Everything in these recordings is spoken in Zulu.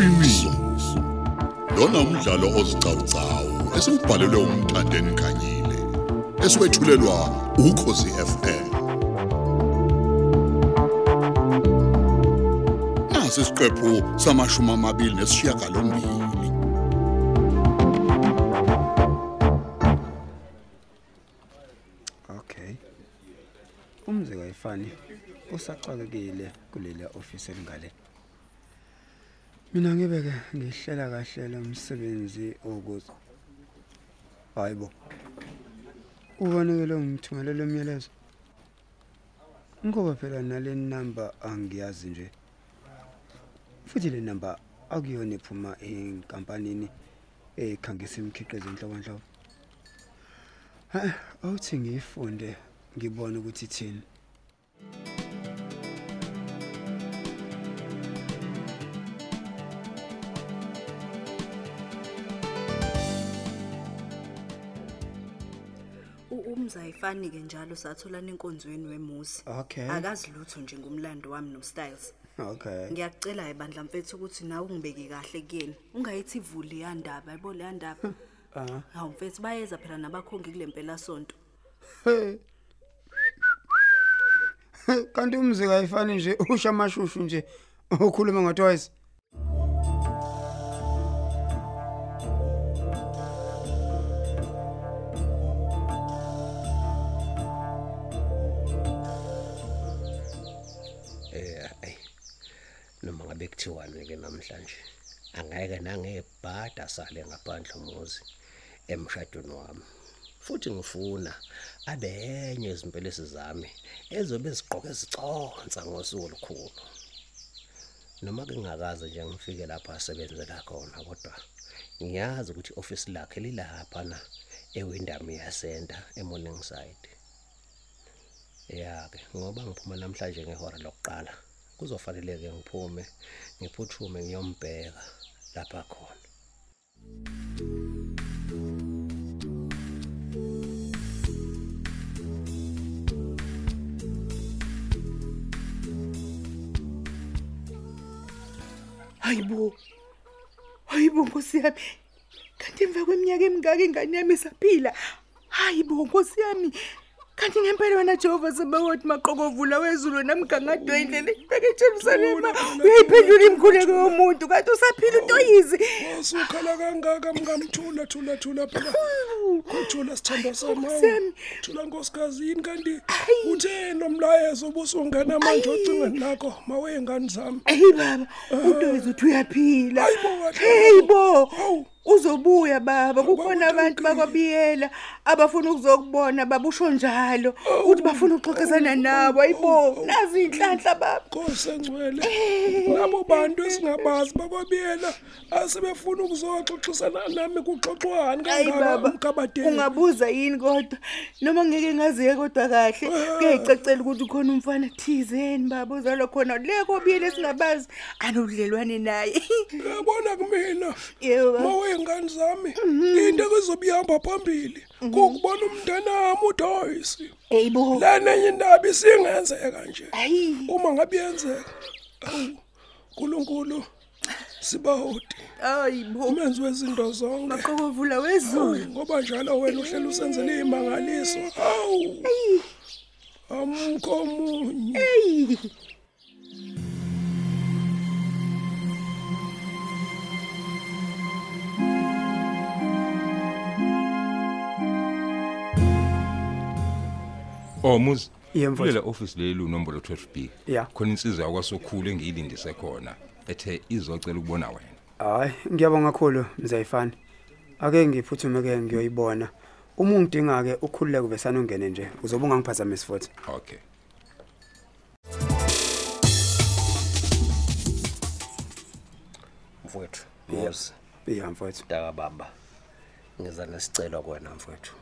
iqiniso lona umdlalo ozicawucawu esibhalelwe umthandeni khanyile eswetshulelwa ukhosi FM nasi isiqephu samashumi amabili nesishiyagalombili Okay. Umze kayifani usacakekile kuleli office elingale. Mina ngibeke ngihlela kahle lo msebenzi ukuthi Hayibo. Ubonekele ngithumelele umyalezo. Ngoba phela nale number angiyazi nje. Futhi le number akuyona ephuma enkampanini ekhangisa imikhiqizo enhlobonhlobo. Awuthi ngiyifunde ngibone ukuthi ithini. U- umzayifani ke njalo satholana enkonzweni wemusi Okay. akazi lutho nje ngomlando wami nostyles Okay. ngiyacela ibandla mfethu ukuthi nawe ungibeki kahle kuyena ungayithi ivuli yandaba yabo le yandaba Ah. hawu mfethu bayeza phela nabakhongi kule mpela sonto Hey. Kanti umzi kayifani nje usha amashushu nje ukhuluma ngotwice. Noma ngabe kuthiwani ke namhlanje. Angeke nangebhada sale ngaphandle umuzi emshadweni wami. Futhi ngifuna abenye izimpelesi zami ezobe ziqoke ziconsa ngosuku olukhulu. Noma ke ngakaze nje ngifike lapha asebenzela khona kodwa ngiyazi ukuthi office lakhe lilapha na ewindami yasenta eMorning Side Ya ke ngoba ngiphuma namhlanje ngehora lokuqala. Kuzofanele ke ngiphume ngiphuthume ngiyombheka lapha khona. Hayibo hayibo nkosi yami. Kanti emva kweminyaka emingaka ingane yami isaphila? Hayibo nkosi yami. Kanti ngempela wena jehova sebawothi maqokovula wezulu namgangadwe indlela ibheke ejerusalema uyayiphendula imkhuleko yomuntu kanti usaphila utoyizi Wasukhala kangaka mngamthula thula thula phela. Kuthula sithando sami. Nkosi yami. Thula nkosikazi yini kanti uthe nomlayezo ubusungena manje ocingweni lakho mawengane zami. eyi baba utoyizi uthi uyaphila Hayibo, kahle. heyi bo Hawu. Uzobuya baba. Kukhona abantu bakwabiyela abafuna ukuzokubona babusho njalo ukuthi bafuna ukuxoxisana nabo. ayibo nazi inhlanhla baba. Nkosi engcwele. Labo bantu esingabazi bakwabiyela asebefuna ukuzoxoxisana nami kuxoxwane Hayi kangaka baba umkabadeni. ungabuza yini kodwa? Noma ngeke ngaziye kodwa kahle kuyayicacela ukuthi khona umfana thizeni baba. Uzalwa khona le kobiyele singabazi anobudlelwane naye. Yabona kumina. Yebo, Mawengane zami. Into ekuzobihamba phambili. Ukubona umntana wami uDoyce. eyibo lana enye indaba isingenzeka nje. Uma ngabe yenzeka awu nkulunkulu sibahodi ayibo umenzi wezinto zonke. Maqokovula wezulu. Ngoba njalo wena uhlela usenzele izimangaliso awu. Amukho omunye eyi. Oh muzi. Yebo, mfowethu. Kulela office leli unombolo 12B. Ya. Khona insizwa yakwasokhulu engiyilindise khona ethe izocela ukubona wena. Hayi, ngiyabonga kakhulu mzayifani. Ake ngiphuthume ke ngiyoyibona. Uma ungidinga ke ukhululeke besana ungene nje. Uzobe ungangiphazamisi futhi. Okay. mfowethu muzi Yeah mfowethu. daka baba ngiza nesicelo kuwena mfowethu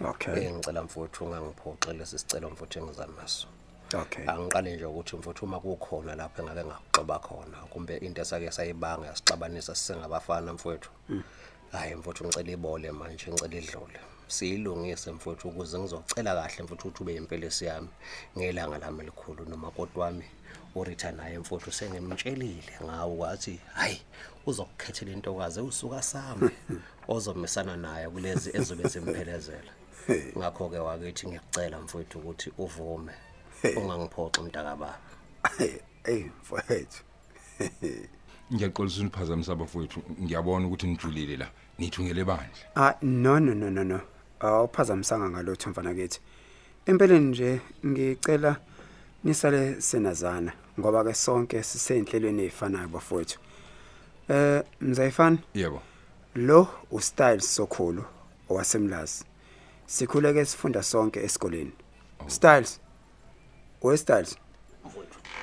Okay. engicela mfowethu ungangiphoxele lesi sicelo mfowethu engiza naso Okay. angiqale nje ukuthi mfowethu uma kukhona lapho engake ngakuxoba khona kumbe into esake sayibanga yasixabanisa sisengabafana mfowethu. Hayi mfowethu ngicela ibole manje ngicela idlule. Siyilungise mfowethu ukuze ngizocela kahle mfowethu ukuthi ube impelesi yami ngelanga lami elikhulu noma kodwa wami uRita naye mfowethu sengimtshelile ngawo wathi hayi uzokukhethela intokazi usuka sami. Ozomesana naye kulezi ezobe zimphelezela ngakho ke wakithi ngiyacela mfowethu ukuthi uvume ungangiphoxi mntakababa hey mfowethu Ngiyaxolisa uniphazamisa abafowethu. Ngiyabona ukuthi nijulile la. Nithungele bandla. ah no no no no no awuphazamisanga ngalotho mfana kithi empeleni nje ngicela nisale senazana ngoba ke sonke siseyinhlelweni ezifanayo bafowethu eh mzayifana Yebo. lo ustyles sokhulu owasemlazi sikhuleke sifunda sonke esikoleni. Styles. We styles.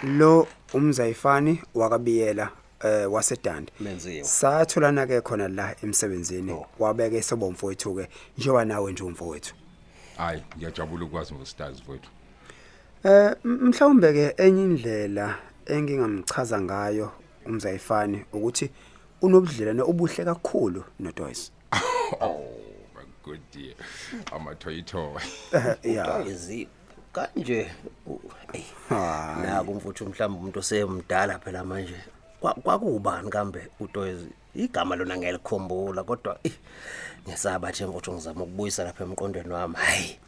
Lo umzayifani wakabiyela eh wasedandi. Menziwe. satholana ke khona la emsebenzini wabeke esobomfowethu ke njengoba nawe nje umfowethu. Hayi, ngiyajabula ukwazi ngostars mfowethu. eh mhlawumbe ke enye indlela engingamchaza ngayo umzayifani ukuthi unobudlelwane obuhle kakhulu noDoyce Oh, my good dear. Amathoyi toy. yeah Izi kanje u- ey, naku mfuthu mhlawumbe umuntu osemdala phela manje Kwa- kwakubani kambe uToyezi igama lona ngiyalikhumbula kodwa eh, ngesaba nje mfuthu ngizama ukubuyisa lapha emqondweni wami. Hayi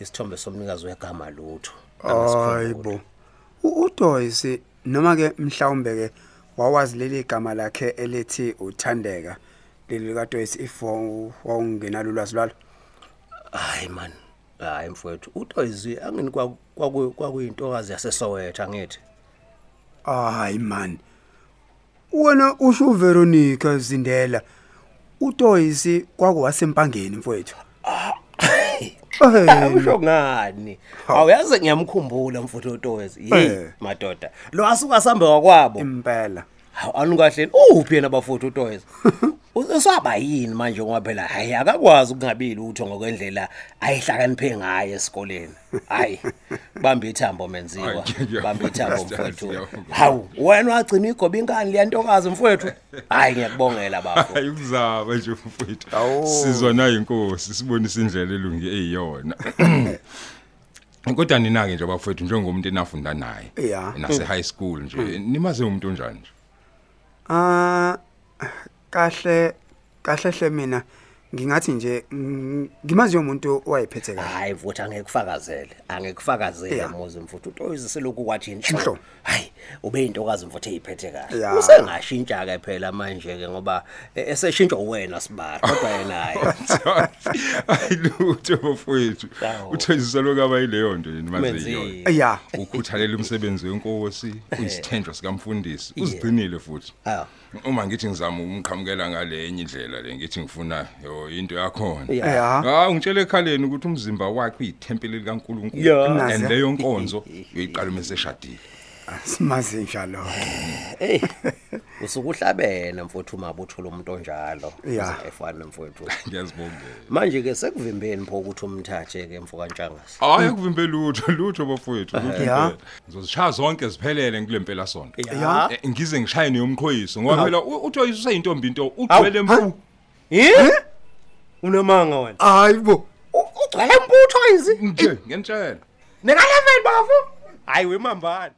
isithombe somnikazi wegama lutho. Hayibo U- uDoyce noma ke mhlawumbe ke wawazi leli gama lakhe elithi uthandeka. Leli kaDoyce if wawungena lolwazi lwalo. Hayi man hayi mfowethu uToyezi angini kwaku- kwaku- kwakuyintokazi yasesowetha ngithi hayi man wena usho uVeronica Zindela uDoyce kwakuwasempangeni mfowethu. Eh, usho ngani? Awuyazi ngiyamkhumbula mfuthu uToyezi hey Eh. madoda lo asuka sambe wakwabo impela. Hawu anukahle uphi yena bafuthu uToys. Usaba yini manje ngoba phela hayi akakwazi ukungabili utho ngokwendlela ayihlakaniphe ngayo esikoleni. Hayi bamba ithambo menziwa. Hayi, ngiyabonga, Bamba ithambo Stars, mfowethu. ngiyabonga. Hawu wena wagcina igoba inkani liyantokazi mfowethu. Hayi ngiyakubongela bafo. Hayi ukuzaba nje mfowethu. Awu. Sizwa nayo inkosi sibonisa indlela elungi eyiyona. Kodwa ninake nje abafowethu njengomuntu enafunda naye. Yeah. Nase high school nje. Nimaze umuntu onjani nje? Ah kahle kahle hle mina. Ngingathi nje mm, ngimazi umuntu owayephethe kahle. Hayi mfowethu angekufakazele. Angekufakazele Yeah. muzi mfowethu uToys selokhu kwathi Nhlo. inhlo. Hayi ube intokazi mfowethu eyiphethe kahle. Yeah. Usengashintsha ke phela manje ke ngoba eh, eseshintsha wena sibara kodwa yena hayi. Ayilutho bafowethu. Awu. Uthezisa lokaba yileyo nto yini maze Menziwe. yiyona. Yeah. Ukhuthalela umsebenzi wenkosi, uyisithenjwa sikamfundisi. Uzigcinile futhi. Ah. Uma ngithi ngizama umqhamukela ngale enye indlela le ngithi ngifuna yo into yakhona. Yeah. Ah ungitshela ekhaleni ukuthi umzimba wakhe uyithempeli likaNkuluNkulu Yeah. Nazi. and leyo nkonzo uyiqala meseshadile. Simazi njalo. Hey. Usukuhlabena mfowethu mabutho lomuntu onjalo. Yeah. Efana mfowethu. Ngiyazibongela. Manje ke sekuvimbeni pho ukuthi umthathe ke mfoka Ntshangasi. Hayi kuvimbe lutho lutho bafowethu lutho. Yeah. impela. Ngizozishaya zonke ziphelele kule mpela sonto. Yeah. Eh, Ngize ngishaye neyomqhoyiso ngoba phela u- uthi useyintombi into ugcwele mpu. Eh? Unamanga wena. Hayibo. Ugcwele imputho izi. Nje ngiyantshela. Nekalevel bafu. Hayi wemambani.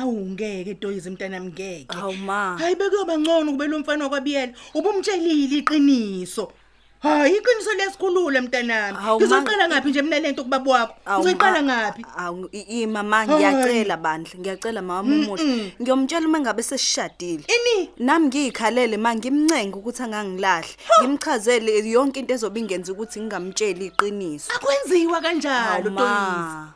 Awungeke Doyizi mntanami ngeke. Hawu ma. Hayi bekuyoba ngcono kube lo mfana wakwabiyela. Ubumtshelile iqiniso. Hayi iqiniso lesikhulule mntanami. Hawu, ma- Ngizoqala ngapi nje mina lento kubaba wakho? Ngizoqala ngapi? Awu i- mama ngiyacela bandla ngiyacela mama umuhle ngiyomtshela uma ngabe sesishadile Ini? nami ngiyikhalele ma ngimncenga ukuthi angangilahle ngimchazele yonke into ezobe ingenza ukuthi ngingamtsheli iqiniso Akwenziwa kanjalo Hawu,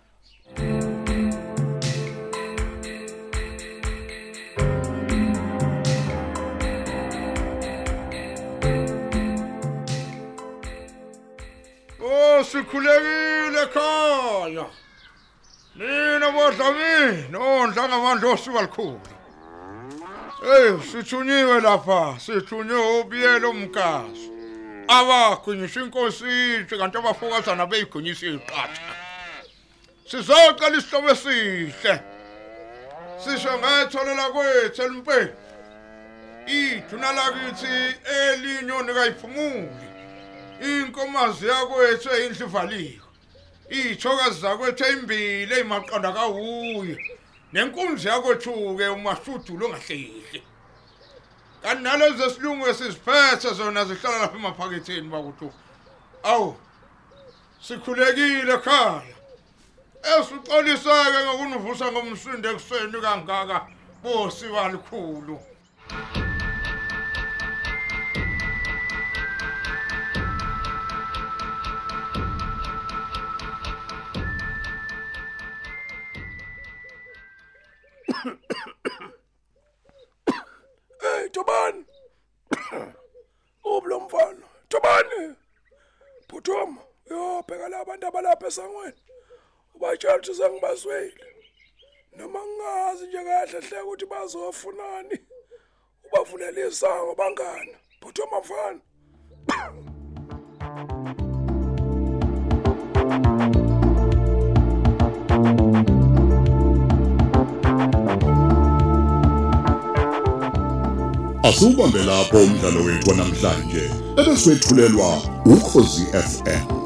sikhulekile khaya. Nina bodlami nondla ngamandla osuka likhulu. Hey sithunyiwe lapha sithunye obiyelo umkazi. Abakhunyisha inkosi ithi kanti abafokazana beyigonyisa iqatha. Sizocela isihlobo esihle. Sisho ngetholela kwethu elimpeni. iduna lakithi elinyoni kayiphumuli inkomazi yakwethu eyindlu ivaliwe ithokazi zakwethu eyimbili eyimaqanda kawuye. Nenkunzi yakwethu ke umashudulo ongahlehli kanti nalezi esilungu esiziphethe zona zihlala lapha emaphaketheni bakuthi awu sikhulekile ekhaya esuxolisa-ke ngokunivusa ngomsindo ekuseni kangaka bosiwa likhulu yo bheka la abantu abalapha esangweni. Ubatshela ukuthi sengibazwile noma ngingazi nje kahle hle ukuthi bazofunani. Ubavulela isango bangana Phuthuma mfana Asubambe lapho umdlalo wethu namhlanje ebeswetshulelwa ukhozi FM